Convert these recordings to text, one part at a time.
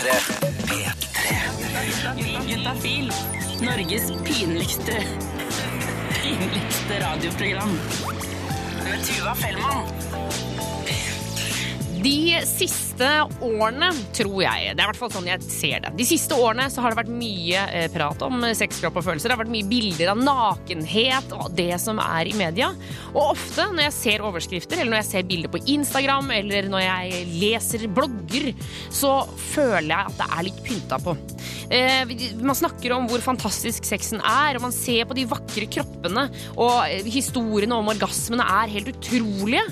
P3. P3. Juntafil. Norges pinligste pinligste radioprogram. Med Tuva Fellmann. De siste årene, tror jeg, det er i hvert fall sånn jeg ser det De siste årene så har det vært mye eh, prat om sex, kropp og følelser. Det har vært mye bilder av nakenhet og det som er i media. Og ofte når jeg ser overskrifter, eller når jeg ser bilder på Instagram, eller når jeg leser blogger, så føler jeg at det er litt pynta på. Eh, man snakker om hvor fantastisk sexen er, og man ser på de vakre kroppene, og eh, historiene om orgasmene er helt utrolige.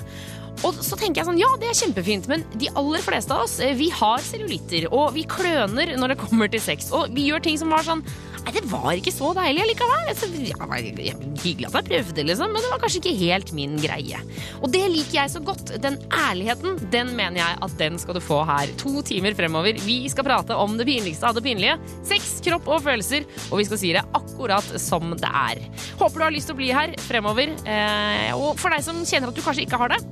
Og så tenker jeg sånn, ja, det er kjempefint, men de aller fleste av oss, eh, vi har cellulitter, og vi kløner når det kommer til sex, og vi gjør ting som var sånn, nei, det var ikke så deilig likevel. Altså, ja, hyggelig at jeg prøvde, liksom, men det var kanskje ikke helt min greie. Og det liker jeg så godt. Den ærligheten, den mener jeg at den skal du få her to timer fremover. Vi skal prate om det pinligste av det pinlige. Sex, kropp og følelser, og vi skal si det akkurat som det er. Håper du har lyst til å bli her fremover, eh, og for deg som kjenner at du kanskje ikke har det,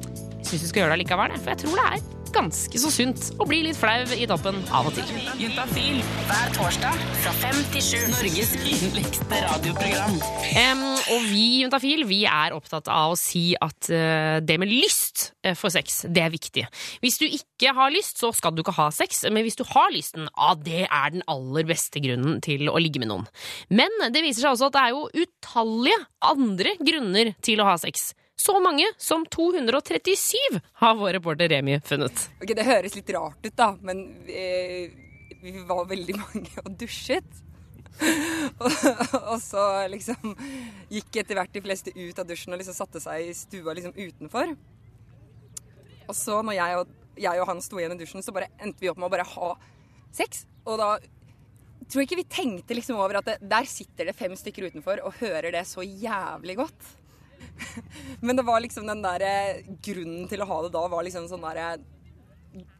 syns du skal gjøre det likevel, for jeg tror det er ganske så sunt å bli litt flau i toppen av og til. Juntafil hver torsdag fra fem til sju. Norges yndligste radioprogram. Um, og vi i Juntafil vi er opptatt av å si at uh, det med lyst eh, for sex, det er viktig. Hvis du ikke har lyst, så skal du ikke ha sex, men hvis du har lysten, ja, det er den aller beste grunnen til å ligge med noen. Men det viser seg også at det er jo utallige andre grunner til å ha sex. Så mange som 237 har vår reporter Remi funnet. Ok, Det høres litt rart ut, da, men vi, vi var veldig mange og dusjet. og, og så liksom gikk etter hvert de fleste ut av dusjen og liksom satte seg i stua liksom utenfor. Og så når jeg og, jeg og han sto igjen i dusjen, så bare endte vi opp med å bare ha sex. Og da tror jeg ikke vi tenkte liksom over at det, der sitter det fem stykker utenfor og hører det så jævlig godt. Men det var liksom den der eh, grunnen til å ha det da var liksom sånn derre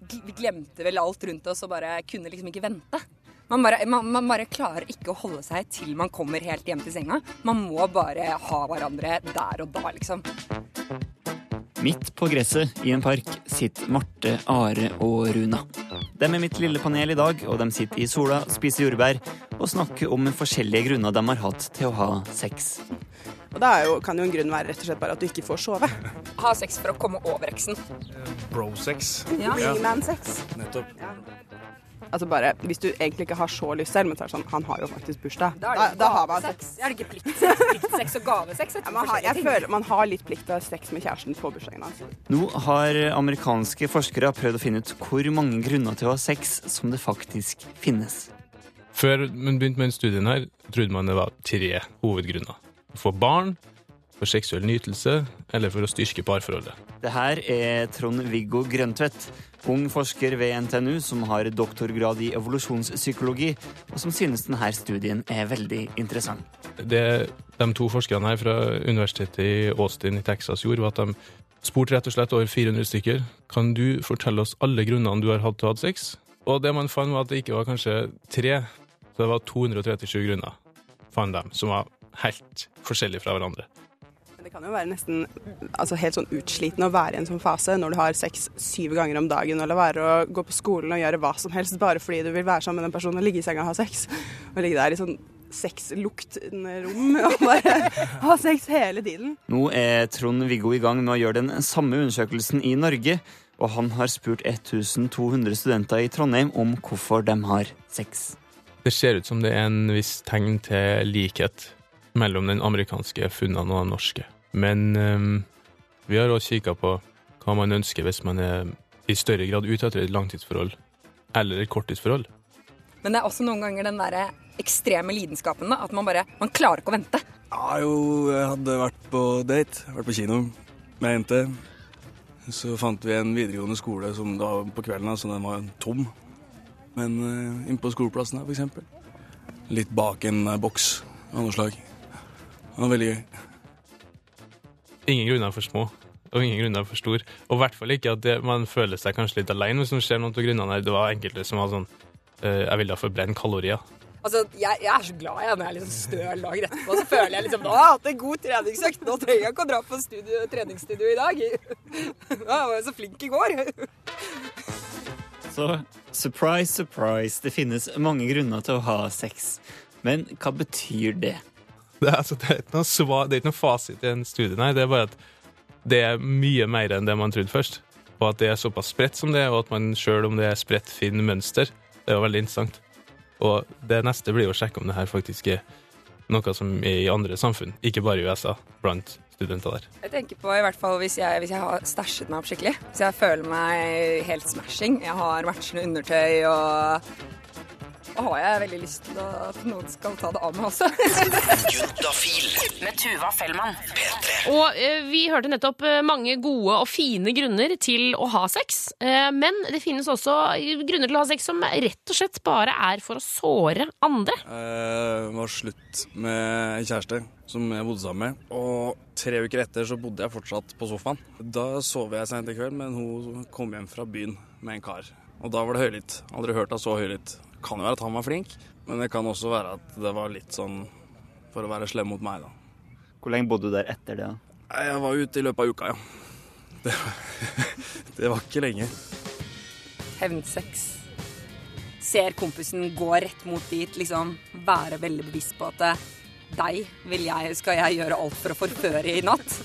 Vi glemte vel alt rundt oss og bare kunne liksom ikke vente. Man bare, man, man bare klarer ikke å holde seg til man kommer helt hjem til senga. Man må bare ha hverandre der og da, liksom. Midt på gresset i en park sitter Marte, Are og Runa. De er mitt lille panel i dag, og de sitter i sola, spiser jordbær og snakker om forskjellige grunner de har hatt til å ha sex. Og da er jo, kan jo en grunn være rett og slett bare at du ikke får sove. Ha sex for å komme over eksen. Bro-sex. Ja. Man-sex. Nettopp. Altså bare, Hvis du egentlig ikke har så lyst selv, men så er det sånn, han har jo faktisk bursdag. Da er Da, det da har man sex. Er det ikke pliktsex, pliktsex og gavesex? Ja, man, har, jeg føler man har litt plikt til å ha sex med kjæresten på bursdagen hans. Nå har amerikanske forskere prøvd å finne ut hvor mange grunner til å ha sex som det faktisk finnes. Før man begynte med den studien her, trodde man det var tre hovedgrunner. Få barn, for seksuell nytelse eller for å styrke parforholdet. Det her er Trond-Viggo Grøntvedt, ung forsker ved NTNU som har doktorgrad i evolusjonspsykologi, og som synes denne studien er veldig interessant. Det de to forskerne her fra universitetet i Austin i Texas gjorde, var at de spurte rett og slett over 400 stykker. Kan du fortelle oss alle grunnene du har hatt til å ha sex? Og det man fant, var at det ikke var kanskje tre, så det var 237 grunner, fant de, som var helt forskjellige fra hverandre. Det kan jo være nesten altså helt sånn utslitende å være i en sånn fase når du har sex syv ganger om dagen, eller være å gå på skolen og gjøre hva som helst bare fordi du vil være sammen med den personen og ligge i senga og ha sex. Og ligge der i sånn sexluktende rom og bare ha sex hele tiden. Nå er Trond-Viggo i gang med å gjøre den samme undersøkelsen i Norge, og han har spurt 1200 studenter i Trondheim om hvorfor de har sex. Det ser ut som det er en viss tegn til likhet mellom den amerikanske funnene og den norske. Men um, vi har også kikka på hva man ønsker hvis man er i større grad ute etter et langtidsforhold eller et korttidsforhold. Men det er også noen ganger den derre ekstreme lidenskapen. da, At man bare Man klarer ikke å vente. Ja, jo, jeg hadde vært på date, vært på kino med ei jente. Så fant vi en videregående skole som da på kvelden, så den var tom. Men uh, inne på skoleplassen her, eksempel. Litt bak en eh, boks av noe slag. Det var veldig gøy. Ingen grunner for små, og ingen grunner for stor. Og i hvert fall ikke at det, man føler seg kanskje litt alene hvis man ser noen av grunnene her. Det var enkelte som var sånn eh, Jeg ville ha forbrent kalorier. Altså, jeg, jeg er så glad jeg når jeg er liksom støl dagen etterpå. Så føler jeg liksom Nå har jeg hatt en god treningsøkt. Nå trenger jeg ikke å dra på studio, treningsstudio i dag. Nå var jeg så flink i går. Så Surprise, surprise, det finnes mange grunner til å ha sex. Men hva betyr det? Det altså, det, er ikke noe svar, det er ikke noe fasit i en studie, nei. Det er bare at det er mye mer enn det man trodde først. Og at det er såpass spredt som det er, og at man sjøl om det er spredt, finner mønster. Det er jo veldig interessant. Og det neste blir å sjekke om det her faktisk er noe som er i andre samfunn, ikke bare i USA, blant studenter der. Jeg tenker på i hvert fall hvis jeg, hvis jeg har stæsjet meg opp skikkelig. Hvis jeg føler meg helt smashing. Jeg har matchende undertøy og har jeg veldig lyst til at noen skal ta det av meg også. Med Tuva Fellmann. Og eh, vi hørte nettopp eh, mange gode og fine grunner til å ha sex. Eh, men det finnes også grunner til å ha sex som rett og slett bare er for å såre andre. Jeg var slutt med en kjæreste som jeg bodde sammen med. Og tre uker etter så bodde jeg fortsatt på sofaen. Da sov jeg sent i kveld, men hun kom hjem fra byen med en kar. Og da var det høylytt. Aldri hørt henne så høylytt. Kan jo være at han var flink, men det kan også være at det var litt sånn for å være slem mot meg, da. Hvor lenge bodde du der etter det? da? Jeg var ute i løpet av uka, ja. Det, det var ikke lenge. Hevnsex. Ser kompisen gå rett mot dit, liksom være veldig bevisst på at eh, deg vil jeg, skal jeg gjøre alt for å forføre i natt.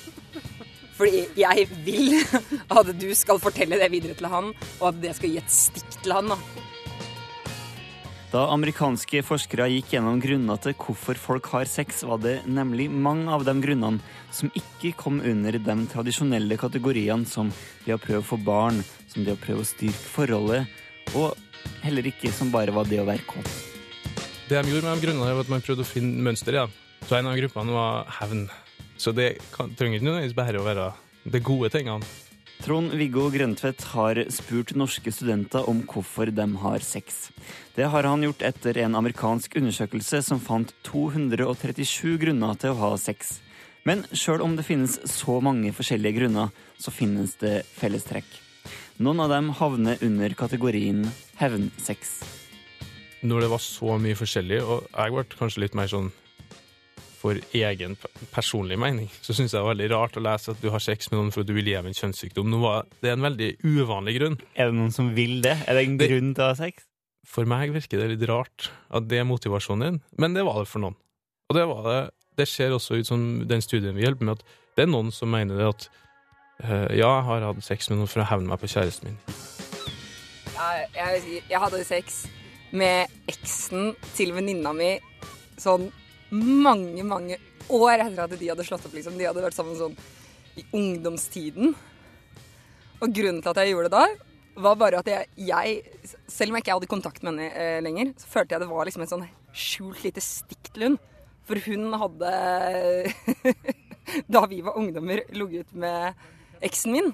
Fordi jeg vil at du skal fortelle det videre til han, og at det skal gi et stikk til han. da. Da amerikanske forskere gikk gjennom grunner til hvorfor folk har sex, var det nemlig mange av de grunnene som ikke kom under de tradisjonelle kategoriene som det å prøve å få barn, som det å prøve å styrke forholdet, og heller ikke som bare var det å være kåt. Det de gjorde med de grunnene, var at man prøvde å finne mønster i dem. Så en av gruppene var hevn. Så det kan, trenger ikke nødvendigvis bare å være de gode tingene. Trond-Viggo Grøntvedt har spurt norske studenter om hvorfor de har sex. Det har han gjort etter en amerikansk undersøkelse som fant 237 grunner til å ha sex. Men sjøl om det finnes så mange forskjellige grunner, så finnes det fellestrekk. Noen av dem havner under kategorien hevnsex. Når det var så mye forskjellig, og jeg ble kanskje litt mer sånn for egen personlig mening, så syns jeg det er veldig rart å lese at du har sex med noen for at du vil gi dem en kjønnssykdom. Nå var, det er en veldig uvanlig grunn. Er det noen som vil det? Er det en Det- grunn til å ha sex? For meg virker det litt rart at det er motivasjonen din, men det var det for noen. Og det var det. Det ser også ut som den studien vi hjelper med, at det er noen som mener det at eh, ja, jeg har hatt sex med noen for å hevne meg på kjæresten min. Jeg, jeg, jeg hadde sex med eksen til venninna mi sånn mange, mange år etter at de hadde slått opp. liksom. De hadde vært sammen sånn i ungdomstiden. Og grunnen til at jeg gjorde det da, var bare at jeg, jeg selv om jeg ikke hadde kontakt med henne eh, lenger, så følte jeg det var liksom et sånn skjult lite stikk til hun. For hun hadde, da vi var ungdommer, ligget med eksen min.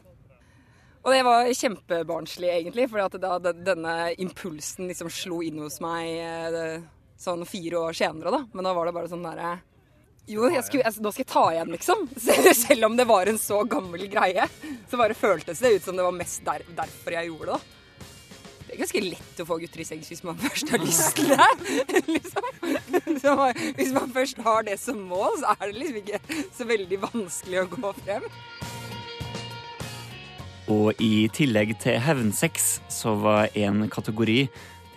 Og det var kjempebarnslig, egentlig, for da denne impulsen liksom slo inn hos meg eh, sånn fire år senere, da. Men da var det bare sånn derre Jo, jeg skulle, altså, nå skal jeg ta igjen, liksom. Selv, om det var en så gammel greie. Så bare føltes det ut som det var mest der, derfor jeg gjorde det, da. Det er ganske lett å få gutter i sengs hvis man først har lyst til det. liksom. Så hvis man først har det som mål, så er det liksom ikke så veldig vanskelig å gå frem. Og i tillegg til hevnsex så var en kategori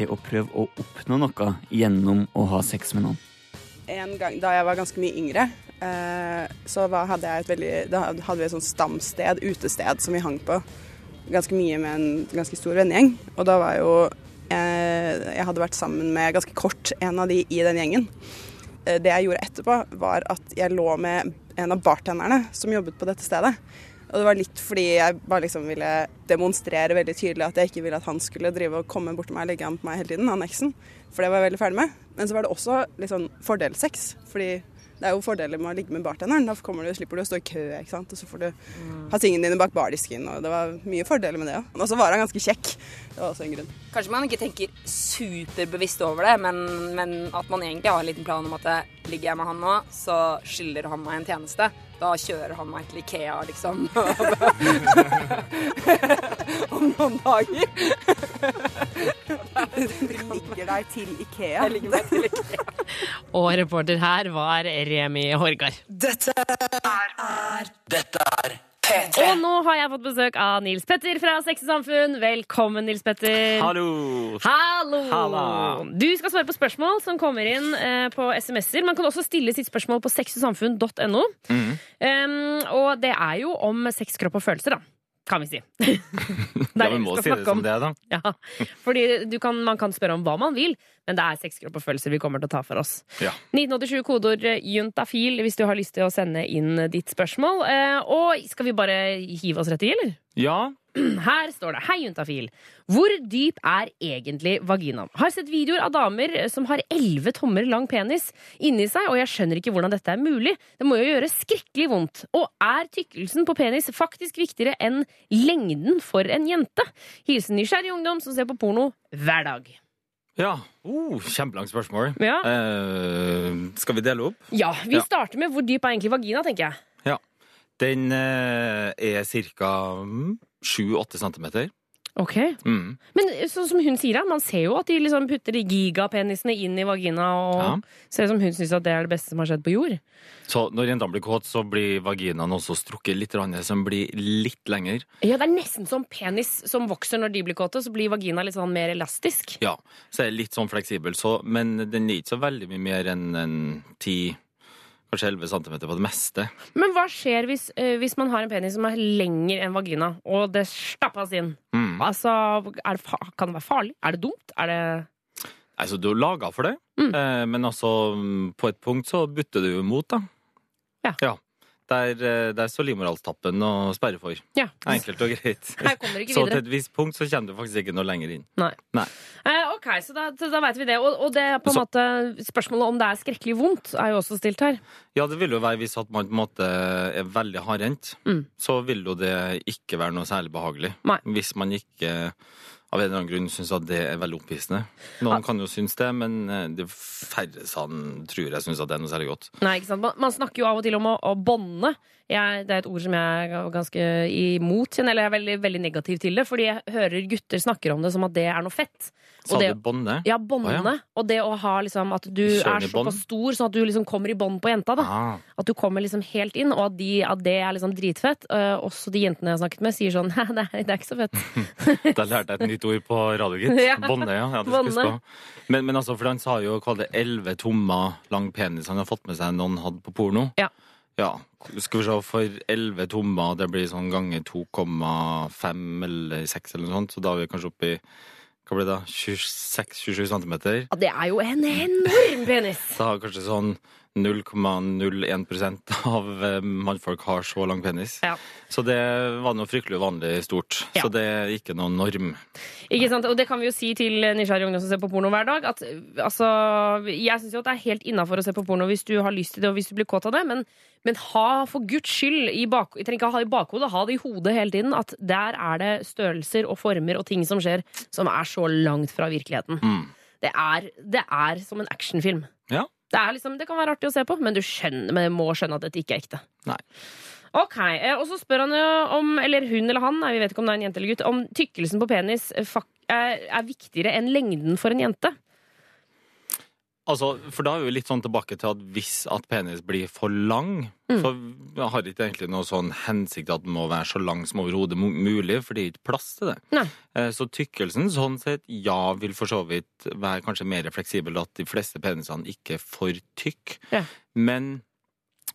det å prøve å oppnå noe gjennom å ha sex med noen. En gang da jeg var ganske mye yngre, eh, så hadde jeg et veldig Da hadde vi et sånt stamsted, utested, som vi hang på ganske mye med en ganske stor vennegjeng. Og da var jo eh, Jeg hadde vært sammen med ganske kort en av de i den gjengen. Eh, det jeg gjorde etterpå, var at jeg lå med en av bartenderne som jobbet på dette stedet. Og det var litt fordi jeg bare liksom ville demonstrere veldig tydelig at jeg ikke ville at han skulle drive og komme bort til meg og ligge an på meg hele tiden, han eksen. For det var jeg veldig ferdig med. Men så var det også litt sånn fordelssex. Fordi det er jo fordeler med å ligge med bartenderen. Da kommer du, slipper du å stå i kø, ikke sant. Og så får du ha tingene dine bak bardisken. Og det var mye fordeler med det òg. Og så var han ganske kjekk. Det var også en grunn. Kanskje man ikke tenker superbevisst over det, men, men at man egentlig har en liten plan om at ligger jeg med han nå, så skylder han meg en tjeneste. Da kjører han meg til Ikea, liksom. om noen dager. Du Ligger deg til Ikea. Jeg ligger meg til Ikea. Og reporter her var Remi Horgard. Dette er P3. Og nå har jeg fått besøk av Nils Petter fra Sexy Samfunn. Velkommen, Nils Petter. Hallo! Hallo! Halla. Du skal svare på spørsmål som kommer inn eh, på SMS-er. Man kan også stille sitt spørsmål på sexysamfunn.no. Mm. Um, og det er jo om sex, kropp og følelser, da. Kan vi si. Det er Ja, vi må si det som om. det, da. Ja, fordi du kan, man kan spørre om hva man vil, men det er sex, kropp og følelser vi kommer til å ta for oss. Ja. 1987 kodeord eh, juntafil hvis du har lyst til å sende inn ditt spørsmål. Eh, Og skal vi bare hive oss rett i, eller? Ja, Her står det Hei, juntafil. Hvor dyp er egentlig vaginaen? Har sett videoer av damer som har 11 tommer lang penis inni seg, og jeg skjønner ikke hvordan dette er mulig. Det må jo gjøre skrekkelig vondt. Og er tykkelsen på penis faktisk viktigere enn lengden for en jente? Hilsen nysgjerrig ungdom som ser på porno hver dag. ja. Uh, Kjempelangt spørsmål. Ja, Eh, skal vi dele opp? ja vi Ja. starter med hvor dyp er egentlig vagina, tenker jeg. Den eh, er ca. 7-8 cm. Ok. Mm. Men sånn som hun sier, da, man ser jo at de liksom putter de gigapenisene inn i vagina, og Ja. ser ut som hun syns det er det beste som har skjedd på jord. Så når jentene blir kåt, så blir vaginaen også strukket litt, som så blir litt lenger. Ja, det er nesten som penis som vokser når de blir kåte, så blir vagina litt sånn mer elastisk. Ja, så er det litt sånn fleksibel. Så, men den er ikke så veldig mye mer enn en 10 Kanskje 11 cm på det meste. Men hva skjer hvis, eh, hvis man har en penis som er lengre enn vagina, og det stappes inn? Mm. Altså, er det, fa- kan det være farlig? Er det dumt? Er det Altså, du er laga for det, Mm. eh, men altså, på et punkt så butter du imot, da. Ja. Der, eh, der står livmorhalstappen og sperrer for. Ja. Enkelt og greit. Her kommer ikke ikke Så til et visst punkt så kommer du faktisk ikke noe lenger inn. Nei. Nei. Eh, ok, så da, da vet vi det. Og, og det er på en Så- måte spørsmålet om det er skrekkelig vondt, er jo også stilt her. Ja, det vil jo være hvis at man på en måte er veldig hardhendt, Mm. så vil jo det ikke være noe særlig behagelig. Nei. Hvis man ikke av en eller annen grunn syns at det er veldig opphissende. Noen kan jo synes det, men eh, de færreste tror jeg syns at det er noe særlig godt. Nei, ikke sant? Man, man snakker jo av og til om å, å bånde. Jeg, det er et ord som jeg er ganske imot, eller jeg er veldig, veldig negativ til det. Fordi jeg hører gutter snakker om det som at det er noe fett. Sa du bånde? Ja, bånde. Ja. Og det å ha liksom at du Kjører er såpass stor, sånn at du liksom kommer i bånd på jenta. da Ah, At du kommer liksom helt inn, og at, de, at det er liksom dritfett. Uh, også de jentene jeg har snakket med, sier sånn Nei, det er, det er ikke så fett. da lærte jeg et nytt ord på radio, gitt. Ja. Bånde, ja. ja. Men, men altså, for han sa jo hva det 11 tommer lang penis han har fått med seg noen hadde på porno. Ja. Ja, skal vi se, for 11 tommer, det blir sånn ganger 2,5 eller 6 eller noe sånt, så da er vi kanskje oppe i, hva blir det da, 26-27 centimeter. Ja, det er jo en enorm penis! Da har kanskje sånn 0,01% av eh, mannfolk har så lang penis. Ja. Så det var noe fryktelig uvanlig stort. Ja. Så det er ikke noen norm. Ikke sant? Og det kan vi jo si til nysgjerrige ungdom som ser på porno hver dag. At altså, Jeg syns jo at det er helt innafor å se på porno hvis du har lyst til det og hvis du blir kåt av det, men, men ha for guds skyld i bak, Jeg trenger ikke ha det i bakhodet, ha det i hodet hele tiden. At der er det størrelser og former og ting som skjer som er så langt fra virkeligheten. Mm. Det, er, det er som en actionfilm. Ja. Det, er liksom, det kan være artig å se på, men du skjønner, men må skjønne at dette ikke er ekte. Nei. Ok, eh, Og så spør han jo om, eller hun eller han, vi vet ikke om det er en jente eller gutt, om tykkelsen på penis er viktigere enn lengden for en jente. Altså, for da er vi litt sånn tilbake til at hvis at penis blir for lang, Mm. så har det ikke egentlig noe sånn hensikt at den må være så lang som overhodet mulig, for det er ikke plass til det. Nei. Eh, Så tykkelsen sånn sett, ja, vil for så vidt være kanskje mer fleksibel at de fleste penisene ikke er for tykk. Ja. Men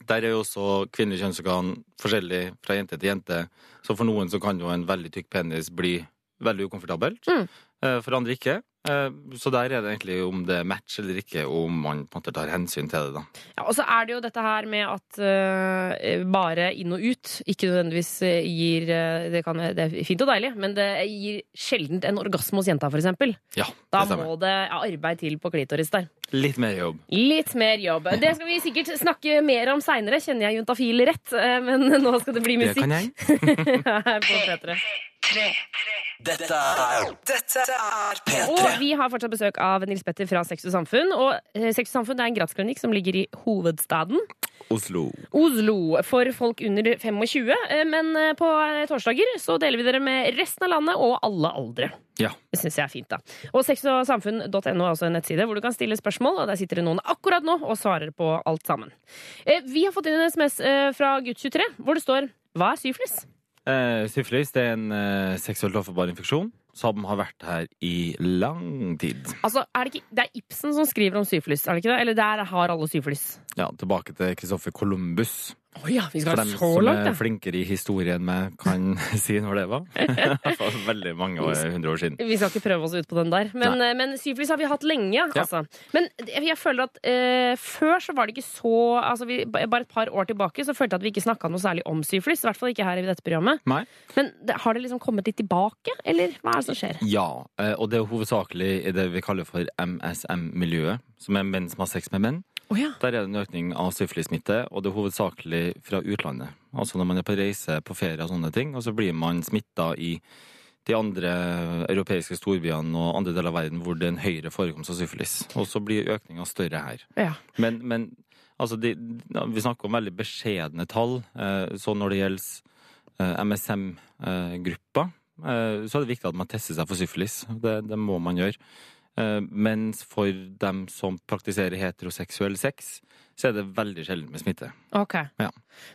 der er jo også kvinnelige kjønnsorgan forskjellig fra jente til jente. Så for noen så kan jo en veldig tykk penis bli veldig ukomfortabelt. Mm. Eh, For andre ikke. Eh, Så der er det egentlig om det er match eller ikke, og om man på en måte tar hensyn til det, da. Ja, og så er det jo dette her med at uh, bare inn og ut ikke nødvendigvis eh, gir det, kan, det er fint og deilig, men det gir sjelden en orgasme hos jenta, for eksempel. Ja, Da stemmer. må det ja, arbeid til på klitoris der. Litt mer jobb. Litt mer jobb. Det skal vi sikkert snakke mer om seinere, kjenner jeg juntafil rett. Men nå skal det bli musikk. Det kan jeg. her på P3. Dette er Dette er P3. Og vi har fortsatt besøk av Nils Petter fra Sex og Samfunn. Og eh, Sex og Samfunn er en gratsklinikk som ligger i hovedstaden. Oslo. Oslo for folk under 25. eh, Men eh, på torsdager så deler vi dere med resten av landet og alle aldre. Ja. Det syns jeg er fint, da. Og sexogsamfunn.no er også en nettside hvor du kan stille spørsmål, og der sitter det noen akkurat nå og svarer på alt sammen. Eh, Vi har fått inn en SMS fra gutt 23 hvor det står Hva er syflis? Eh, syfilis det er en eh, seksuelt overførbar infeksjon som har vært her i lang tid. Altså, er det, ikke, det er Ibsen som skriver om syfilis, er det ikke det? Eller der har alle syfilis? Ja, tilbake til Kristoffer Columbus. Å ja, vi For skal dem så som langt, er ja. flinkere i historien med kan si når det var. Hvert veldig mange år, hundre år siden. Vi skal ikke prøve oss ut på den der. Men, eh, men syfilis har vi hatt lenge. Ja. Altså. Men jeg føler at eh, før så var det ikke så altså vi, Bare et par år tilbake så følte jeg at vi ikke snakka noe særlig om syfilis. I hvert fall ikke her i dette programmet. Nei. Men det, har det liksom kommet litt tilbake, eller hva er det som skjer? Ja, eh, og det er hovedsakelig i det vi kaller for MSM-miljøet, som er menn som har sex med menn. Å ja. Der er det en økning av syfilismitte, og det er hovedsakelig fra utlandet. Altså når man er på reise, på ferie og sånne ting, og så blir man smitta i de andre europeiske storbyene og andre deler av verden hvor det er en høyere forekomst av syfilis. Og så blir økninga større her. Ja. Men, men altså, de, vi snakker om veldig beskjedne tall. Eh, så når det gjelder eh, MSM-gruppa, eh, så er det viktig at man tester seg for syfilis. Det, det må man gjøre. Eh, Mens for dem som praktiserer heteroseksuell sex, så er det veldig sjelden med smitte. Ok. Ja.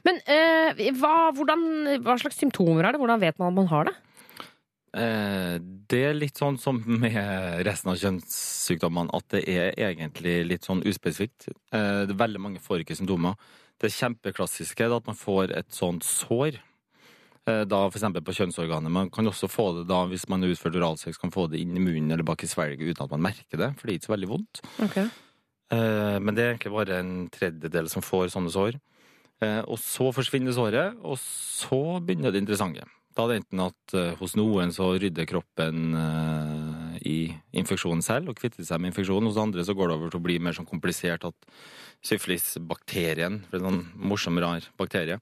Men eh, hva, hvordan, hva slags symptomer er det? Hvordan vet man at man har det? Eh, Det er litt sånn som med resten av kjønnssykdommene, at det er egentlig litt sånn uspesifikt. Eh, Det veldig mange får ikke symptomer. Det kjempeklassiske er at man får et sånt sår. Eh, Da for eksempel på kjønnsorganet. Man kan også få det da hvis man har utført oralsex, kan få det inn i munnen eller bak i svelget uten at man merker det, for det er ikke så veldig vondt. Okay. Men det er egentlig bare en tredjedel som får sånne sår. Eh, Og så forsvinner såret, og så begynner det interessante. Da er det enten at eh, hos noen så rydder kroppen eh, i infeksjonen selv og kvitter seg med infeksjonen. Hos andre så går det over til å bli mer sånn komplisert at syflisbakterien, for det er en sånn morsom, rar bakterie,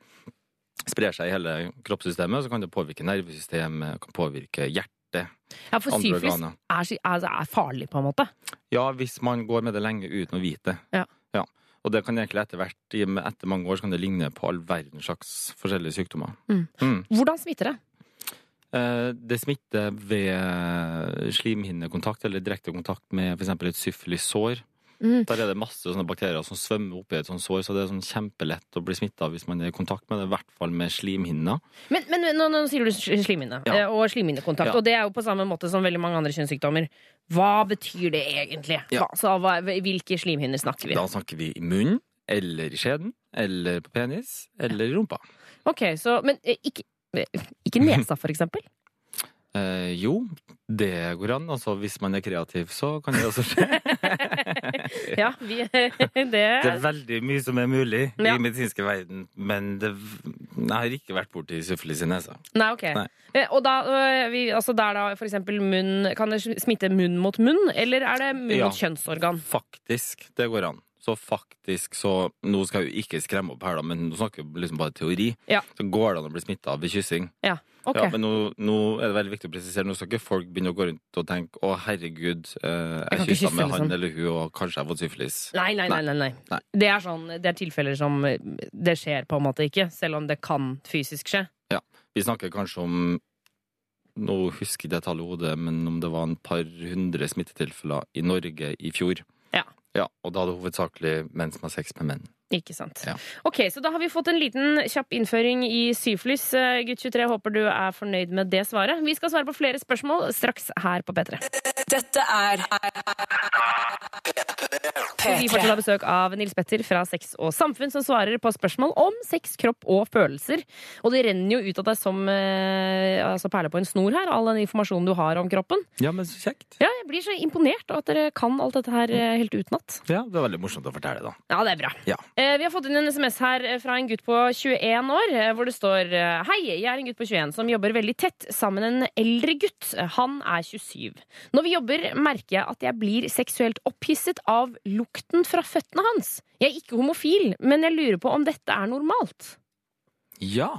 sprer seg i hele kroppssystemet, så kan det påvirke nervesystemet, kan påvirke hjertet. Ja, for syfilis er, sy- er, farlig, på en måte. Ja, hvis man går med det lenge uten å vite det. Ja. Og det kan egentlig etter hvert, etter mange år, så kan det ligne på all verdens slags forskjellige sykdommer. Mm. Mm. Hvordan smitter det? Eh, Det smitter ved slimhinnekontakt eller direkte kontakt med f.eks. et syfilissår. Mm. Der er det masse sånne bakterier som svømmer oppi et sånt sår, så det er sånn kjempelett å bli smitta hvis man er i kontakt med det, i hvert fall med slimhinna. Men, men nå, nå sier du sl- slimhinne Ja. eh, og slimhinnekontakt, Ja. og det er jo på samme måte som veldig mange andre kjønnssykdommer. Hva betyr det egentlig? Ja. Hva, så, hva, hvilke slimhinner snakker vi? Da snakker vi i munnen, eller i skjeden, eller på penis, eller i rumpa. Ok, så, Men eh, ikke, eh, ikke nesa, for eksempel? Eh, jo, det går an. Altså, hvis man er kreativ, så kan det også skje. Ja, vi, det, Det er veldig mye som er mulig Ja. i medisinske verden, men det, jeg har ikke vært borti syfilis i nesa. Nei, ok. Nei. Eh, Og da, øh, vi, altså der da for eksempel munn Kan det smitte munn mot munn, eller er det munn Ja. mot kjønnsorgan? Faktisk, det går an. Så faktisk, så Nå skal jeg jo ikke skremme opp her, da, men nå snakker vi liksom bare teori. Ja. Så går det an å bli smitta ved kyssing. Ja, ok. Ja, men nå, nå er det veldig viktig å presisere, nå skal ikke folk begynne å gå rundt og tenke å herregud, eh, Jeg jeg ikke kyssa med han liksom. eller hun, og kanskje jeg har fått syfilis. Nei, nei, nei. nei, nei. Nei. Det er sånn, det er tilfeller som det skjer på en måte ikke, selv om det kan fysisk skje. Vi snakker kanskje om Nå husker ikke jeg tallet i hodet, men om det var en par hundre smittetilfeller i Norge i fjor. Ja. Og da er hovedsakelig menn som har sex med menn. Ikke sant. Ja. Ok, så da har vi fått en liten kjapp innføring i syfilis. Eh, Gutt 23, håper du er fornøyd med det svaret. Vi skal svare på flere spørsmål straks her på P3. Dette er P3. Vi fortsatt har besøk av Nils Petter fra Sex og Samfunn, som svarer på spørsmål om sex, kropp og følelser. Og det renner jo ut av deg som eh, altså perler på en snor her, all den informasjonen du har om kroppen. Ja, men så kjekt. Ja, jeg blir så imponert av at dere kan alt dette her eh, helt utenat. Ja, det er veldig morsomt å fortelle, da. Ja, det er bra. Ja. Eh, Vi har fått inn en SMS her eh, fra en gutt på 21 år, eh, hvor det står Hei, jeg er en gutt på 21 som jobber veldig tett sammen med en eldre gutt. Han er 27. Når vi jobber, merker jeg at jeg blir seksuelt opphisset av lukten fra føttene hans. Jeg er ikke homofil, men jeg lurer på om dette er normalt. Ja.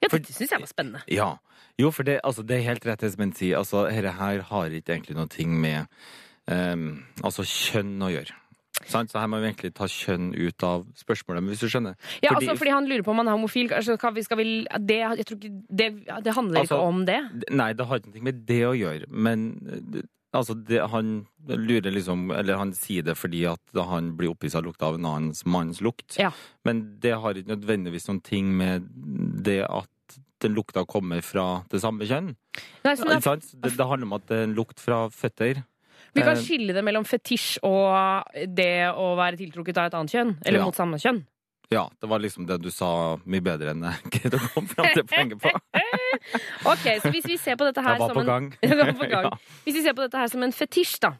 Ja, dette syns jeg var spennende. Ja. Jo, for det, altså, det er helt rett det som en sier. Altså, dette her har ikke egentlig noe med um, altså kjønn å gjøre. Så her må vi egentlig ta kjønn ut av spørsmålet, hvis du skjønner. Ja, Fordi- altså, fordi han lurer på om han er homofil. Altså, vi, skal vi, det, jeg tror ikke, det, det handler Altså, ikke om det. Nei, det har noe med det å gjøre, men eh, altså, det, han lurer liksom Eller han sier det fordi at han blir opphissa av lukta av en annen manns lukt. Ja. Men det har ikke nødvendigvis noen ting med det at den lukta kommer fra det samme kjønn. Nei? Det, det handler om at det er en lukt fra føtter. Vi kan Eh, skille det mellom fetisj og det å være tiltrukket av et annet kjønn. Eller Ja. mot samme kjønn. Ja, det var liksom det du sa mye bedre enn jeg greide å komme fram til poenget på. Ok, så hvis vi ser på dette her som en gang. Gang. Hvis vi ser på dette her som en fetisj, da.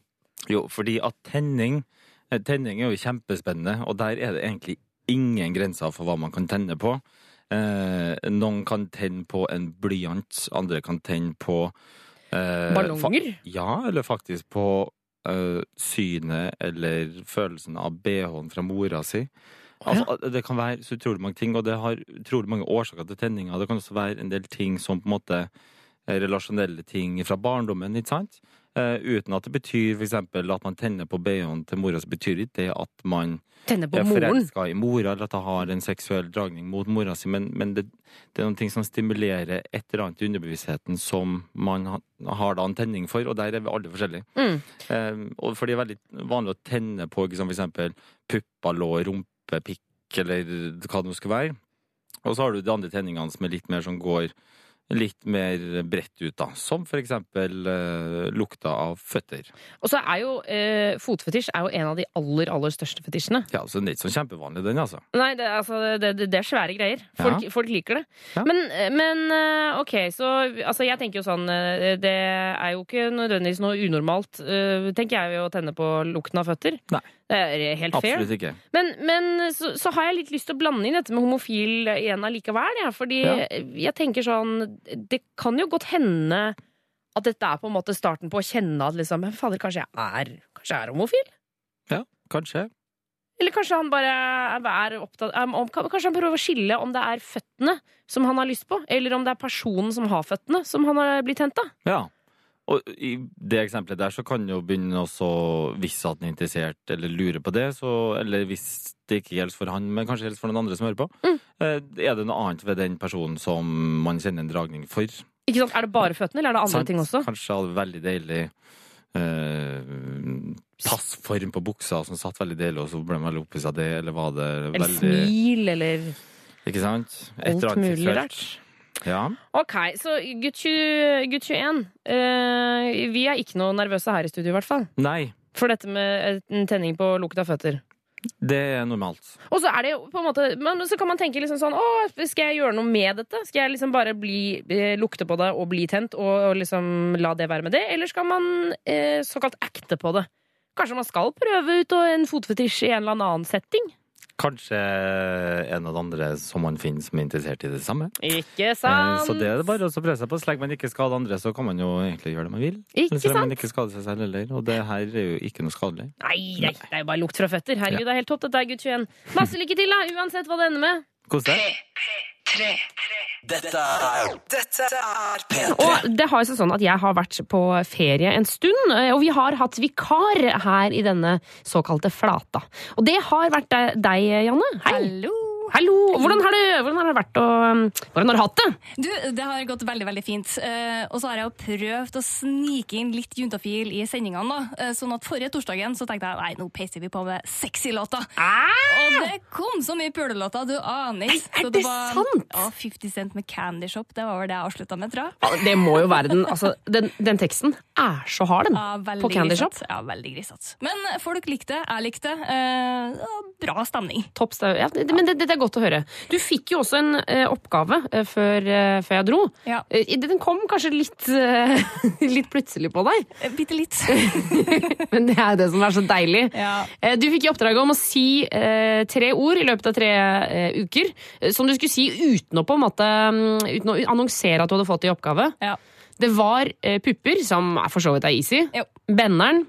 Jo, fordi at tenning eh, Tenning er jo kjempespennende, og der er det egentlig ingen grenser for hva man kan tenne på. Eh, noen kan tenne på en blyant, andre kan tenne på eh, Ballonger? Ja, eller faktisk på eh, synet eller følelsen av BH-en fra mora si. Altså, Det kan være så utrolig mange ting, og det har utrolig mange årsaker til tenninga. Det kan også være en del ting som på en måte relasjonelle ting fra barndommen, ikke sant? Eh, uten at det betyr eksempel at man tenner på BH-en til mora, så betyr ikke det at man på er moren. forelska i mora, eller at det har en seksuell dragning mot mora si, men, men det, det er ting som stimulerer et eller annet i underbevisstheten som man ha, har da en tenning for, og der er vi alle forskjellige. Mm. Eh, og for det er veldig vanlig å tenne på liksom, f.eks. pupper, lår, rumpepikk, eller hva det nå skulle være. Og så har du de andre tenningene som er litt mer som går litt mer bredt ut, da. Som for eksempel eh, lukta av føtter. Og så er jo eh, fotfetisj er jo en av de aller, aller største fetisjene. Ja, så den er ikke sånn kjempevanlig, den, altså. Nei, det, altså, det, det, det er svære greier. Folk, Ja. folk liker det. Ja. Men, men eh, OK, så altså, jeg tenker jo sånn eh, Det er jo ikke nødvendigvis noe unormalt, eh, tenker jeg, å tenne på lukten av føtter. Nei. Det er helt fair. Absolutt ikke. Men, men så, så har jeg litt lyst til å blande inn dette med homofil igjen allikevel. Ja, fordi Ja. jeg tenker sånn Det kan jo godt hende at dette er på en måte starten på å kjenne at liksom Men fader, kanskje jeg er, kanskje jeg er homofil? Ja, kanskje. Eller kanskje han bare er opptatt um, om, Kanskje han prøver å skille om det er føttene som han har lyst på, eller om det er personen som har føttene, som han har blitt henta. Ja. Og i det eksempelet der så kan jo begynne også, hvis at han er interessert eller lurer på det, så, eller hvis det ikke gjelder for han, men kanskje gjelder for noen andre som hører på, Mm. eh, er det noe annet ved den personen som man kjenner en dragning for? Ikke sant? Er det bare føttene, eller er det andre Sant? ting også? Kanskje hadde veldig deilig eh, passform på buksa som satt veldig deilig, og så ble man veldig opphisset av det, eller var det Eller veldig smil, eller Ikke sant? Et alt eller annet mulig seksuelt. Ja. Ok, så gutt, 20, gutt 21. eh, vi er ikke noe nervøse her i studio, i hvert fall. Nei, For dette med en tenning på lukta føtter. det er normalt. Og så er det jo på en måte Men så kan man tenke liksom sånn Å, skal jeg gjøre noe med dette? Skal jeg liksom bare bli, eh, lukte på det og bli tent, og, og liksom la det være med det? Eller skal man eh, såkalt acte på det? Kanskje man skal prøve ut en fotfetisj i en eller annen setting? Kanskje en av de andre som man finner som er interessert i det samme. Ikke Eh, sant? Så det er det bare å prøve seg på. Så lenge man ikke skader andre, så kan man jo egentlig gjøre det man vil. Ikke sant. så lenge man ikke skader seg selv heller. Og det her er jo ikke noe skadelig. Nei, nei, det er jo bare lukt fra føtter. Herregud, det er helt topp. Dette er gutt 21. Masse lykke til, da, uansett hva det ender med. Kos deg. Dette er Dette er P3. Og det har seg sånn at jeg har vært på ferie en stund, eh, og vi har hatt vikar her i denne såkalte flata. Og det har vært deg, Janne. Hei. Hallo! Hallo! Hvordan har, det, hvordan har det vært å um, Hvordan har du hatt det? Du, det har gått veldig veldig fint. Eh, og så har jeg jo prøvd å snike inn litt juntafil i sendingene. da. Eh, sånn at Forrige torsdagen så tenkte jeg nei, nå peiser vi på med sexy låter. Og det kom så mye pulelåter, du aner ikke. er det, det var, sant? Ja, 50 Cent med Candy Shop. Det var vel det jeg avslutta med, tror jeg. Ja, det må jo være den Altså, den, den teksten er så hard, den. Ja, på Candy Shop. Ja, veldig grisete. Men folk likte det, jeg likte det. Eh, bra stemning. Topp. Ja, det- men det, det er godt å høre. Du fikk jo også en eh, oppgave eh, før, eh, før jeg dro. Ja. Eh, den kom kanskje litt, eh, litt plutselig på deg, Eh, Bitte litt. men det er jo det som er så deilig. Ja. Du fikk i oppdrag om å si tre ord i løpet av tre uker, som du skulle si uten å måte mm, Uten å annonsere at du hadde fått i oppgave. Ja. Det var pupper, som for så vidt er easy. Jo. Benneren.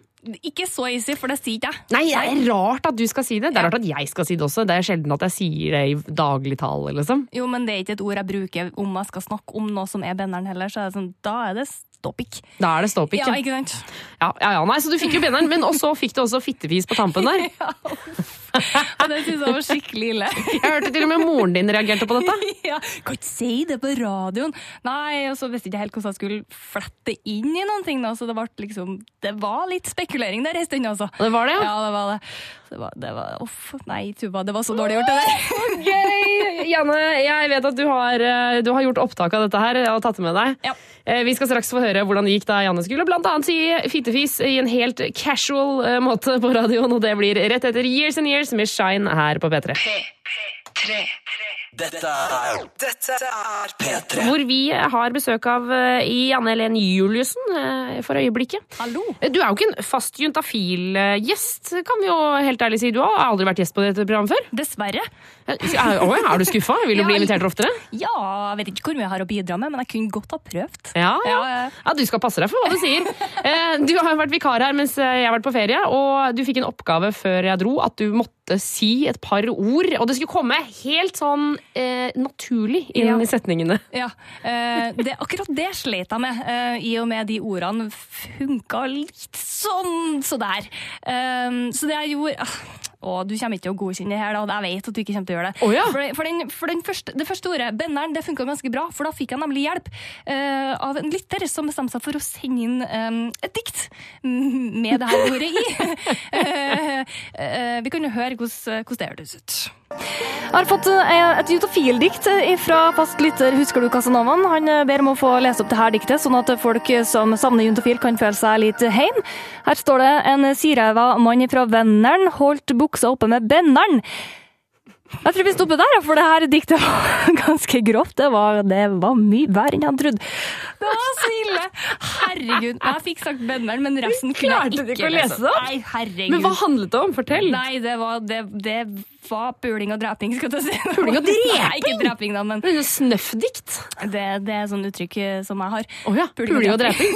Ikke så easy, for det sier ikke jeg. Nei, det er rart at du skal si det. Det er rart at jeg skal si det også. Det er sjelden at jeg sier det i dagligtale, liksom. Jo, men det er ikke et ord jeg bruker om jeg skal snakke om noe som er benneren heller, så er sånn, da er det ståpikk. Da er det ståpikk. Ja, Ja, ikke sant? ja, ja, ja, nei, så du fikk jo benneren, men også fikk du også fittefis på tampen der. Og det synes jeg var skikkelig ille. Jeg hørte til og med moren din reagerte på dette. ja, kan ikke si det på radioen. Nei, og så visste jeg ikke helt hvordan jeg skulle flette inn i noen ting, da, så det, liksom, det var litt spekulering der en stund, altså. Det var det, ja. Ja, det var det. Det var, det var Uff, nei, Tuva, det var så dårlig gjort, det der. Gøy! Janne, jeg vet at du har, eh, du har gjort opptak av dette her og tatt det med deg. Ja. Eh, Vi skal straks få høre hvordan det gikk da Janne skulle blant annet si fittefis i en helt casual eh, måte på radioen, og det blir rett etter Years and Years med Shine her på P3. P3. Dette er Dette er P3. Hvor vi har besøk av eh, Janne Helen Juliussen eh, for øyeblikket. Hallo. Du er jo ikke en fast juntafil-gjest, kan vi jo helt ærlig si. Du har aldri vært gjest på dette programmet før. Dessverre. Er, å, er du skuffa? Vil du bli invitert oftere? Ja, jeg vet ikke hvor mye jeg har å bidra med, men jeg kunne godt ha prøvd. Ja, ja. Ja, ja. ja, du skal passe deg for hva du sier. Eh, Du har vært vikar her mens jeg har vært på ferie, og du fikk en oppgave før jeg dro at du måtte si et par ord, og det skulle komme helt sånn eh, naturlig inn Ja. i setningene. Ja, eh, det, akkurat det slet jeg med, eh, i og med de ordene funka litt sånn så der. Så det jeg gjorde Å, du kommer ikke til å godkjenne det her, da. Jeg vet at du ikke kommer til å gjøre det. Oh, ja. For, for, den, for den første, det første ordet, benderen, det funka ganske bra, for da fikk jeg nemlig hjelp uh, av en lytter som bestemte seg for å sende inn um, et dikt med det her ordet i. uh, uh, vi kan jo høre hvordan, hvordan det hørtes ut. Jeg har fått et jutafildikt fra fast lytter Husker du Casanovaen? Han ber om å få lese opp det her diktet, sånn at folk som savner juntafil kan føle seg litt heim. Her står det en sireva mann fra Venneren holdt buksa oppe med benderen. Jeg tror vi stopper der, for det her diktet var ganske grovt. Det var, det var mye verre enn jeg trodde. Det var så ille! Herregud. Jeg fikk sagt benderen, men resten kunne jeg Klarte du ikke ikke å lese det? Nei, herregud. Men hva handlet det om? Fortell! Nei, det var, det, det var puling og dreping, skal jeg si. Puling og dreping? Nei, ikke dreping, da, men Det er Snøffdikt. det, det er sånn uttrykk eh, som jeg har. Oh, ja. Puling Puling og og dreping.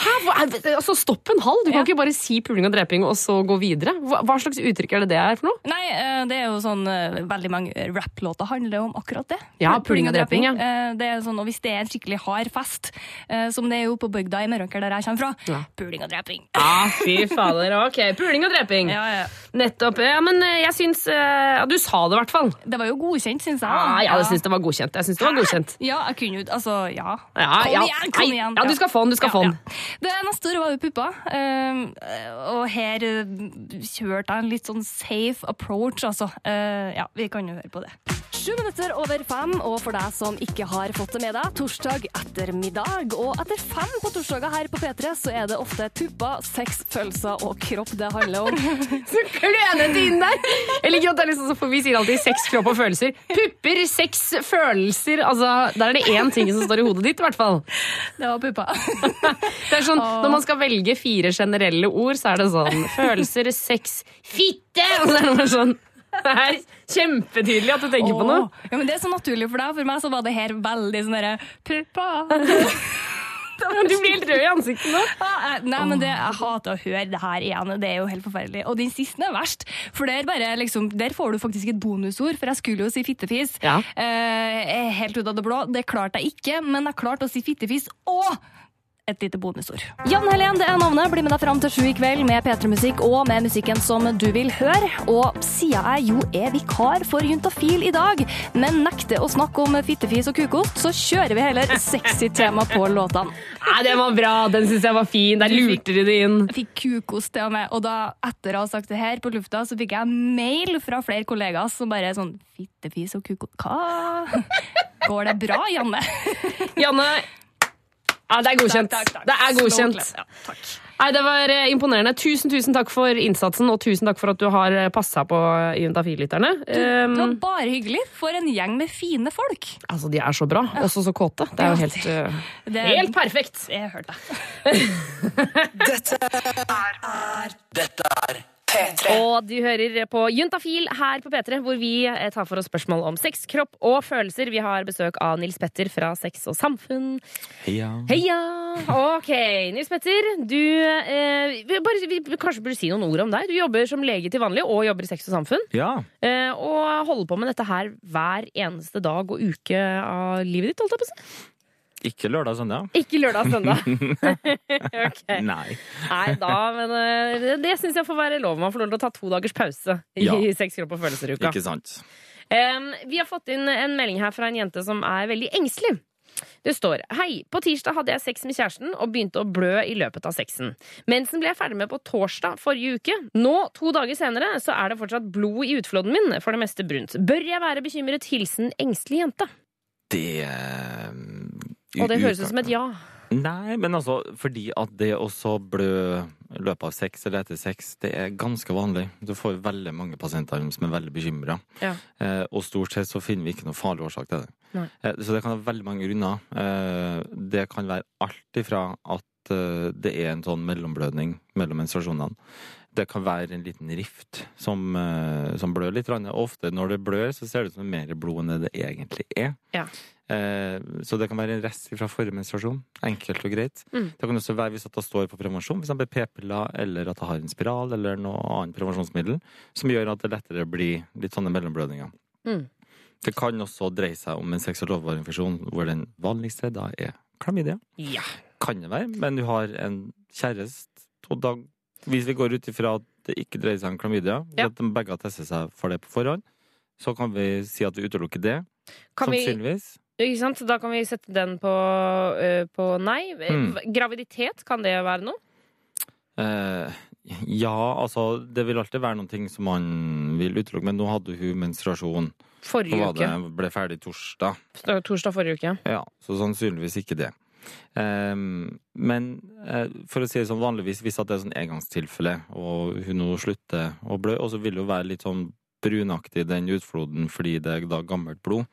Hæ? Hva altså, stopp en halv! Du kan Ja. ikke bare si puling og dreping og så gå videre. Hva, hva slags uttrykk er det det er for noe? Nei, eh, det er jo sånn eh, Veldig mange rapplåter handler om akkurat det. Ja, puling og dreping, ja. Eh, Det er sånn, og hvis det er en skikkelig hard fest, som det er jo på bygda i Meråker, der jeg kommer fra, Ja. puling og dreping. Ja, fy fader. Ok, puling og dreping. Ja, ja. Nettopp. Ja, men jeg syns ja, Du sa det i hvert fall. Det var jo godkjent, syns jeg. Ah, da. ja, jeg syns det var godkjent. Jeg synes det var godkjent. Ja, jeg kunne jo Altså, ja. Ja, Kom ja. igjen, kom igjen. ja, du skal få den, du skal få den. Det neste året var jo puppa, eh, og her eh, kjørte jeg en litt sånn safe approach, altså. Eh, ja, vi kan jo høre på det. Sju minutter over fem, og for deg som ikke har fått det med deg, torsdag ettermiddag. Og etter fem på torsdager her på P3, så er det ofte pupper, sex, følelser og kropp det handler om. Så klønete inn der! Jeg liker at det er liksom så, for Vi sier alltid sex, kropp og følelser. Pupper, sex, følelser. Altså, Der er det én ting som står i hodet ditt, i hvert fall. Det var puppa. Det er sånn, Når man skal velge fire generelle ord, så er det sånn følelser, sex, fitte! Og så er det sånn Det er kjempetydelig at du tenker på noe. Ja, men Det er så naturlig for deg. For meg så var det her veldig sånn derre Puppa. Du blir helt rød i ansiktet nå. Ah, Nei, men det, Jeg hater å høre det her igjen. Det er jo helt forferdelig. Og den siste er verst. For der, bare, liksom, der får du faktisk et bonusord. For jeg skulle jo si fittefis. Ja. Eh, helt ut av det blå. Det klarte jeg ikke, men jeg klarte å si fittefis og et lite bonusord. Jan Helen, det er navnet. Bli med deg fram til sju i kveld med P3-musikk og med musikken som du vil høre. Og siden jeg jo er vikar for Juntafil i dag, men nekter å snakke om fittefis og kukost, så kjører vi heller sexy tema på låtene. Nei, Den var bra, den syns jeg var fin. Der lurte de det inn. Jeg fikk kukost til og med, og da, etter å ha sagt det her på lufta, så fikk jeg mail fra flere kollegaer som bare sånn Fittefis og kukost Hva? Går det bra, Janne? Janne, ja, det er godkjent. Takk, takk, takk. Det er godkjent. Ja. Nei, Det var eh, imponerende. Tusen tusen takk for innsatsen, og tusen takk for at du har passa på Juntafil-lytterne. Det var Um, bare hyggelig. For en gjeng med fine folk. altså, de er så bra. Også så kåte. Det er jo helt, uh, Det, helt perfekt. Jeg hørte det. Dette er Dette er P3. Og du hører på Juntafil her på P3, hvor vi eh, tar for oss spørsmål om sex, kropp og følelser. Vi har besøk av Nils Petter fra Sex og Samfunn. Heia. Heia! Ok, Nils Petter. Du eh, vi bare, vi kanskje burde si noen ord om deg. Du jobber som lege til vanlig og jobber i Sex og Samfunn. Ja. Eh, og holder på med dette her hver eneste dag og uke av livet ditt, holdt jeg på å si. Ikke lørdag og søndag. Ikke lørdag og søndag. Ok. Nei. Nei da, men eh, det, det syns jeg får være lov. Man får lov til å ta to dagers pause i Ja. Sex, kropp og følelser-uka. Ikke sant. Um, vi har fått inn en melding her fra en jente som er veldig engstelig. Det står Hei, på tirsdag hadde jeg sex med kjæresten og begynte å blø i løpet av sexen. Mensen ble jeg ferdig med på torsdag forrige uke. Nå, to dager senere, så er det fortsatt blod i utflåden min, for det meste brunt. Bør jeg være bekymret? Hilsen engstelig jente. Det eh, Og det høres ut som et ja. Nei, men altså, fordi at det å så blø i løpet av sex eller etter sex, det er ganske vanlig. Du får veldig mange pasienter som er veldig bekymra. Ja. Eh, og stort sett så finner vi ikke noen farlig årsak til det. Eh, så det kan ha veldig mange grunner. Eh, det kan være alt ifra at eh, det er en sånn mellomblødning mellom menstruasjonene. Det kan være en liten rift som, eh, som blør litt. Ofte når det blør, så ser det ut som mer blod enn det egentlig er. Ja. Eh, Så det kan være en rest fra forrige menstruasjon. Enkelt og greit. Mm. Det kan også være hvis at det står på prevensjon, f.eks. p-piller, eller at det har en spiral eller noe annet prevensjonsmiddel, som gjør at det lettere blir litt sånne mellomblødninger. Mm. Det kan også dreie seg om en seksuell overføringsinfeksjon hvor den vanligste da er klamydia. Ja. Kan det være, men du har en kjæreste, og da Hvis vi går ut ifra at det ikke dreier seg om klamydia, Ja. at de begge har testet seg for det på forhånd, så kan vi si at vi utelukker det. Kan vi, Sannsynligvis. ikke sant? Da kan vi sette den på, uh, på nei. Mm. Graviditet, kan det være noe? Uh, ja, altså Det vil alltid være noen ting som man vil utelukke, men nå hadde hun menstruasjon. Forrige var det, uke. ble ferdig torsdag. Torsdag forrige uke. Ja, så sannsynligvis ikke det. Ehm, men eh, for å si det sånn vanligvis, hvis det er sånn engangstilfelle, og hun nå slutter å blø, og så vil jo være litt sånn brunaktig den utfloden fordi det er da gammelt blod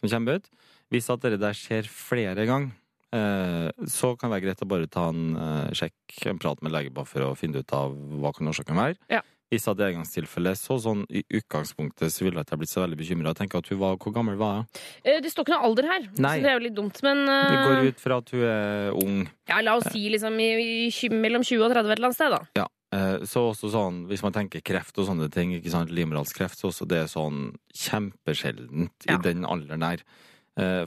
som kommer ut. Hvis at det der skjer flere ganger, eh, så kan det være greit å bare ta en eh, sjekk, en prat med lege for å finne ut av hva kan være. Ja. Hvis satt engangstilfelle, så sånn i utgangspunktet så ville jeg ikke blitt så veldig bekymra. Hvor gammel var hun? Eh, Det står ikke noe alder her, Nei. så det er jo litt dumt. Men uh... Det går ut fra at hun er ung. ja, la oss si liksom i, i, mellom 20 og 30 et eller annet sted, da. Ja. eh, Så også sånn, hvis man tenker kreft og sånne ting, ikke sant, livmorhalskreft, så også det er sånn kjempesjeldent Ja. i den alderen der.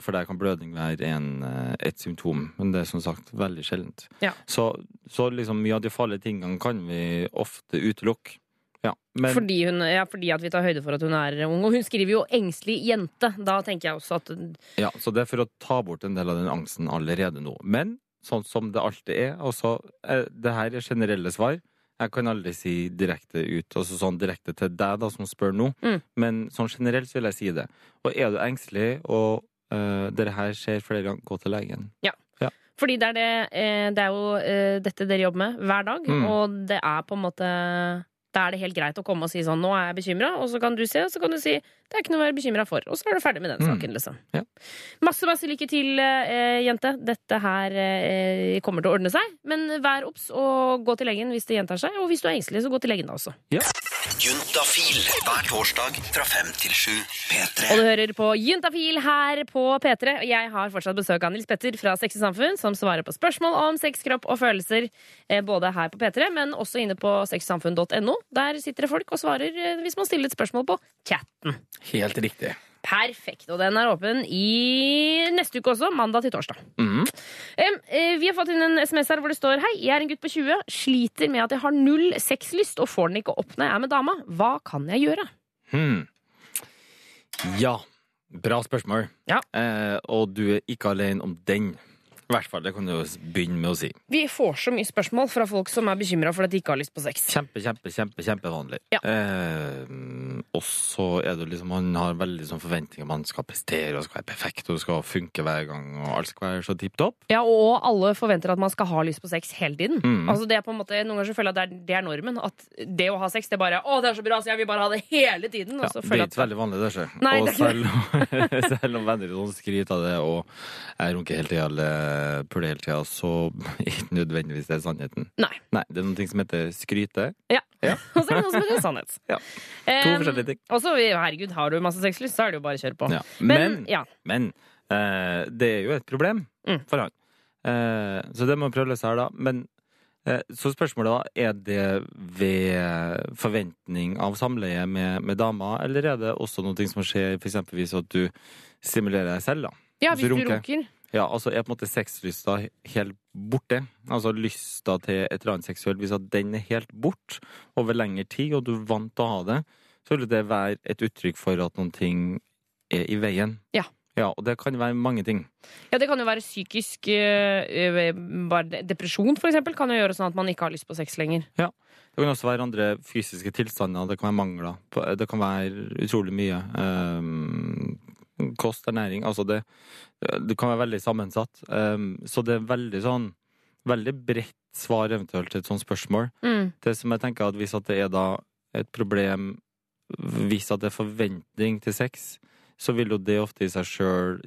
For der kan blødning være en, et symptom, men det er som sagt veldig sjeldent. Ja. Så, så liksom mye av de farlige tingene kan vi ofte utelukke. Ja, men Fordi, hun, ja, fordi at vi tar høyde for at hun er ung. Og hun skriver jo 'engstelig jente'. Da tenker jeg også at Ja, så det er for å ta bort en del av den angsten allerede nå. Men sånn som det alltid er, altså så, Det her er generelle svar. Jeg kan aldri si direkte ut, altså sånn direkte til deg da som spør nå, Mm. men sånn generelt så vil jeg si det. Og er du engstelig, og uh, det her skjer flere ganger, gå til legen. Fordi det er, det, eh, det er jo eh, dette dere jobber med hver dag, Mm. og det er på en måte Da er det helt greit å komme og si sånn 'Nå er jeg bekymra', og så kan du se, og så kan du si 'Det er ikke noe å være bekymra for', og så er du ferdig med den Mm. saken, liksom. Ja. Masse, masse lykke til, eh, jente. Dette her eh, kommer til å ordne seg. Men vær obs og gå til legen hvis det gjentar seg. Og hvis du er engstelig, så gå til legen da også. Juntafil hver torsdag fra fem til sju. P3. Og du hører på Juntafil her på P3. Og jeg har fortsatt besøk av Nils Petter fra Sex i Samfunn, som svarer på spørsmål om sex, kropp og følelser, eh, både her på P3, men også inne på sexsamfunn.no. Der sitter det folk og svarer eh, hvis man stiller et spørsmål på chatten. Helt riktig. Perfekt. Og den er åpen i neste uke også, mandag til torsdag. Mm. Eh, vi har fått inn en SMS her hvor det står Hei, jeg er en gutt på 20, sliter med at jeg har null sexlyst og får den ikke opp når jeg er med dama. Hva kan jeg gjøre? Hmm. Ja, bra spørsmål. Ja. Eh, og du er ikke alene om den. I hvert fall, det kan du jo begynne med å si. Vi får så mye spørsmål fra folk som er bekymra for at de ikke har lyst på sex. Kjempe, kjempe, kjempe, kjempevanlig. Ja. Eh, og så er det liksom Man har veldig sånn forventninger. Man skal prestere og skal være perfekt og skal funke hver gang. Og alt skal være så tipp topp. Ja, Og alle forventer at man skal ha lyst på sex hele tiden. Mm. Altså det er på en måte, Noen ganger så føler jeg at det er, det er normen. At det å ha sex, det er bare 'Å, det er så bra, så jeg vil bare ha det hele tiden'. Og Ja, det er ikke at veldig vanlig, det. Nei, og det selv om, selv om venner sånn skryter av det, og jeg runker hele tida eller puler hele tida, så ikke nødvendigvis det er sannheten. Nei. Nei, Det er noe som heter skryte. Ja. Ja. Og så er det noe som heter sannhet. Ja. To forskjellige ting. Og så, herregud, har du masse sexlyst, så er det jo bare å kjøre på. Ja. Men, Men, ja. men uh, det er jo et problem Mm. for han. Uh, så det må vi prøve å løse her, da. Men uh, så spørsmålet da, er det ved forventning av samleie med, med dama, eller er det også noe som skjer f.eks. hvis at du stimulerer deg selv, da? ja, Hvis du runker. Ja, altså er på en måte sexlysta helt borte? Altså lysta til et eller annet seksuelt, hvis at den er helt bort over lengre tid, og du er vant til å ha det, så vil det være et uttrykk for at noen ting er i veien. Ja. Ja, og det kan være mange ting. Ja, Det kan jo være psykisk eh, bare Depresjon, for eksempel, kan jo gjøre sånn at man ikke har lyst på sex lenger. Ja. Det kan også være andre fysiske tilstander, det kan være mangler. Det kan være utrolig mye. Um, kost, ernæring Altså det, det kan være veldig sammensatt. Um, så det er veldig sånn Veldig bredt svar eventuelt til et sånt spørsmål. Mm. Det som jeg tenker at Hvis at det er da et problem Hvis at det er forventning til sex, så vil jo det ofte i seg sjøl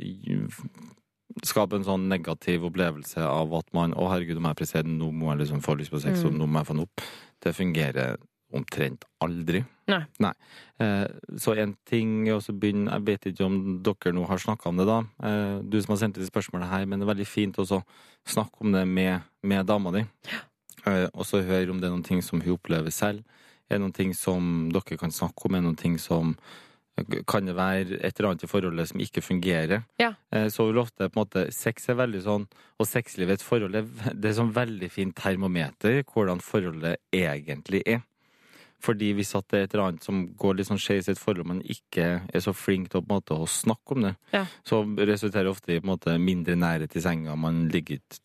skape en sånn negativ opplevelse av at man Å, herregud, om jeg presterer, nå må jeg liksom få lyst på sex, og Mm. nå må jeg få den opp. Det fungerer omtrent aldri. Nei. Eh, så en ting er også begynne Jeg vet ikke om dere nå har snakka om det, da. Eh, du som har sendt inn spørsmålet her, men det er veldig fint også å snakke om det med, med dama di. Eh, og så høre om det er noen ting som hun opplever selv. Er det noen ting som dere kan snakke om? Er det noen ting som kan det være et eller annet i forholdet som ikke fungerer? Ja. Eh, Så vil ofte på en måte Sex er veldig sånn, og sexlivet forhold det er sånn veldig fint termometer hvordan forholdet egentlig er. Fordi hvis at det er et eller annet som går litt sånn skeis i et forhold, man ikke er så flink til å, måte, å snakke om det, Ja. så resulterer det ofte i måte, mindre nærhet i senga. Man ligger ikke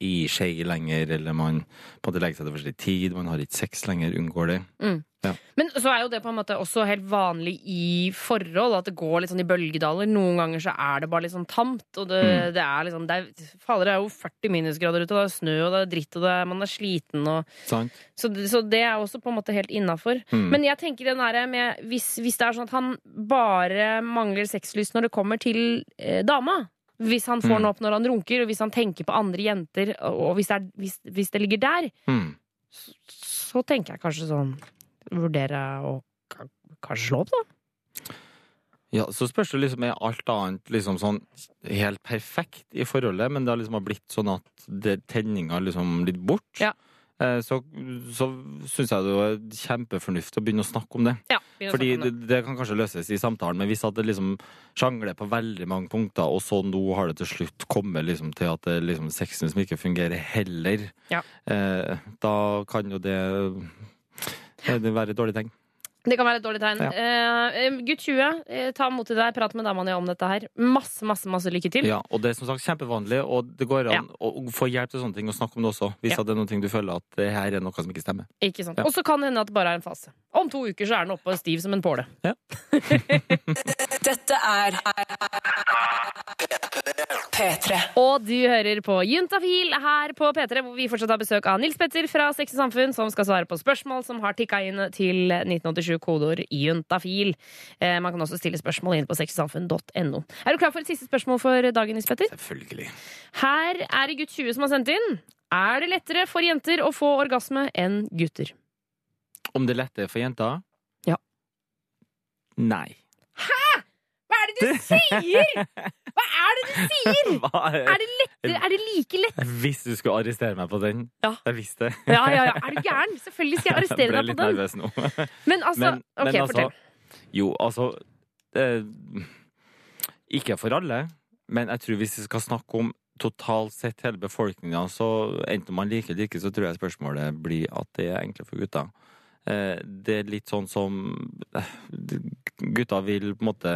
i skje lenger, eller man på en måte legger seg til forskjellig tid. Man har ikke sex lenger, unngår det. Mm. Ja. Men så er jo det på en måte også helt vanlig i forhold, at det går litt sånn i bølgedaler. Noen ganger så er det bare litt sånn tamt, og det, Mm. det er liksom det er, Fader, det er jo 40 minusgrader ute, og det er snø, og det er dritt, og det er, man er sliten, og Sant? så, så det er også på en måte helt innafor. Mm. Men jeg tenker den derre med hvis, hvis det er sånn at han bare mangler sexlyst når det kommer til eh, dama hvis han får Mm. den opp når han runker, og hvis han tenker på andre jenter, og hvis det, er, hvis, hvis det ligger der, Mm. så tenker jeg kanskje sånn Vurdere å kanskje slå opp, da. Ja, så spørs det liksom er alt annet liksom sånn helt perfekt i forholdet, men det har liksom har blitt sånn at det tenninga liksom litt bort. Ja. Eh, Så, så syns jeg det er kjempefornuftig å begynne å snakke om det. Ja, Fordi det, det. kan kanskje løses i samtalen, men hvis at det liksom sjangler på veldig mange punkter, og så nå har det til slutt kommet liksom til at det er liksom sexen som ikke fungerer heller, Ja. eh, da kan jo det, eh, det være et dårlig tegn. Det kan være et dårlig tegn. Ja. Eh, eh, gutt 20, uh, ta mot til deg, prat med damene om dette her. Masse, masse masse lykke til. Ja, og det er som sagt kjempevanlig, og det går an å å få hjelp til sånne ting og snakke om det også, hvis Ja. det er noe du føler at det her er noe som ikke stemmer. Ikke sant? Ja. Og så kan det hende at det bare er en fase. Om to uker så er den oppe og stiv som en påle. Dette er P3. Og du hører på Juntafil her på P3, hvor vi fortsatt har besøk av Nils Petter fra Sex og Samfunn, som skal svare på spørsmål som har tikka inn til 1987 kodeord juntafil. Eh, man kan også stille spørsmål inn på sexysamfunn.no Er du klar for et siste spørsmål for dagen, Nils Petter? Selvfølgelig. Her er det gutt 20 som har sendt inn. Er det lettere for jenter å få orgasme enn gutter? Om det er lettere for jenter? Ja. Nei. Er det du sier?! Hva er det du sier?! Er det, lettere, er det like lett? Hvis du skulle arrestere meg på den. Ja. Jeg visste det. Ja, ja, ja. Er du gæren? Selvfølgelig skal jeg arrestere Jeg deg på litt den. nervøs nå. Men altså, Men- ok, men altså, fortell. Jo, altså eh, Ikke for alle, men jeg tror hvis vi skal snakke om totalt sett hele befolkninga, så enten man liker det eller ikke, så tror jeg spørsmålet blir at det er enklere for gutter. Eh, det er litt sånn som eh, Gutta vil på en måte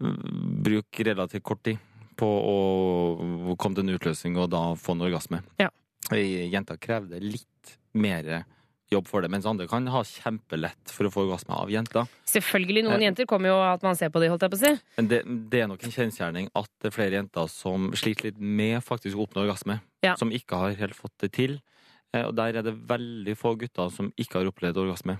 bruke relativt kort tid på å komme til en utløsning og da få en orgasme. Ja. Ei Jenter krevde litt mer jobb for det, mens andre kan ha kjempelett for å få orgasme av jenter. Selvfølgelig, noen Eh. jenter kommer jo av at man ser på de, holdt jeg på å si. Men det, det er nok en kjensgjerning at det er flere jenter som sliter litt med faktisk å oppnå orgasme. Ja. Som ikke har helt fått det til. Eh, Og der er det veldig få gutter som ikke har opplevd orgasme.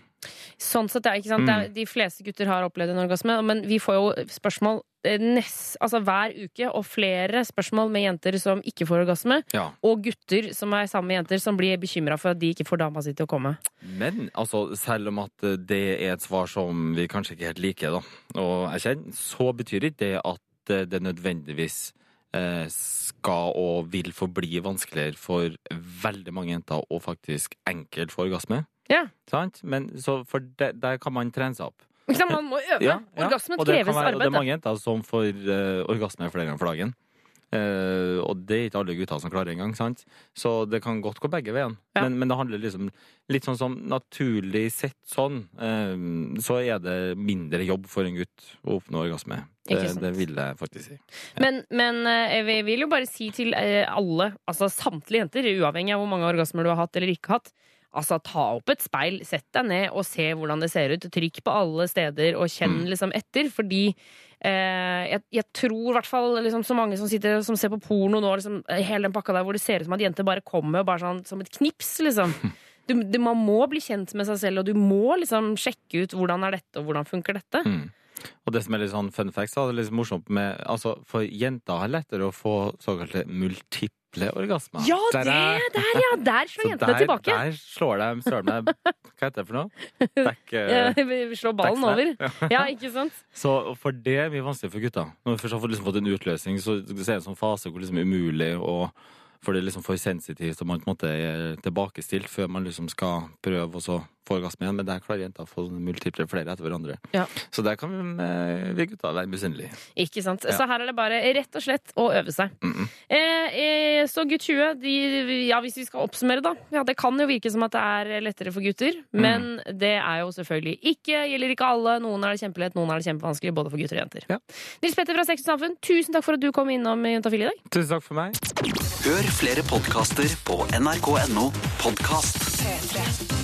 Sånn sett, ja, ikke sant? Det Mm. de fleste gutter har opplevd en orgasme, men vi får jo spørsmål eh, nest, altså hver uke, og flere spørsmål med jenter som ikke får orgasme, Ja. og gutter som er sammen med jenter som blir bekymra for at de ikke får dama si til å komme. Men altså, selv om at eh, det er et svar som vi kanskje ikke helt liker, da, og jeg kjenner, så betyr ikke det at eh, det nødvendigvis skal og vil forbli vanskeligere for veldig mange jenter å faktisk enkelt få orgasme. Ja. Sant? Men så for det, der kan man trene seg opp. Ikke? Man må øve. Ja, ja. Det kreves være- Og det er mange jenter som får uh, orgasme flere ganger for dagen. Uh, og det er ikke alle gutter som klarer engang, sant? Så det kan godt gå begge veiene. Ja. Men, men det handler liksom litt sånn som naturlig sett sånn, uh, så er det mindre jobb for en gutt å oppnå orgasme. Det, det vil jeg faktisk si. Men, men eh, jeg vil jo bare si til alle, altså samtlige jenter, uavhengig av hvor mange orgasmer du har hatt eller ikke hatt, altså ta opp et speil, sett deg ned og se hvordan det ser ut. Trykk på alle steder og kjenn Mm. liksom etter, fordi eh, jeg, jeg tror i hvert fall liksom, så mange som sitter som ser på porno nå, liksom, hele den pakka der hvor det ser ut som at jenter bare kommer bare sånn som et knips, liksom. Du, du, man må bli kjent med seg selv, og du må liksom sjekke ut hvordan er dette, og hvordan funker dette. Mm. Og det som er litt sånn fun facts, da, det er litt morsomt med Altså, for jenter har lettere å få såkalte multiple orgasmer. Ja, det! Der, ja! Der slår jentene der, tilbake. Der slår de søren meg Hva heter det for noe? Dekk, eh, Ja, vi slår ballen over. Ja, ikke sant? Så for det er mye vanskeligere for gutta. Når vi først har fått, liksom, fått en utløsning, så er det en sånn fase hvor det liksom er umulig å For det er liksom for sensitivt, og man på en måte er tilbakestilt før man liksom skal prøve å så få orgasme igjen. Men der klarer jenter å få multiple flere etter hverandre. Ja. Så der kan vi, eh, vi gutta være misunnelige. Ikke sant? Ja. Så her er det bare rett og slett å øve seg. Mhm. eh, eh, så gutt 20, de, ja, hvis vi skal oppsummere, da. Ja, det kan jo virke som at det er lettere for gutter, Mm. men det er jo selvfølgelig ikke. Gjelder ikke alle. Noen er det kjempelett, noen er det kjempevanskelig, både for gutter og jenter. Ja. Nils Petter fra Sex og Samfunn, tusen takk for at du kom innom Juntafil i dag. Tusen takk for meg. Hør flere podkaster på nrk.no podkast. P3.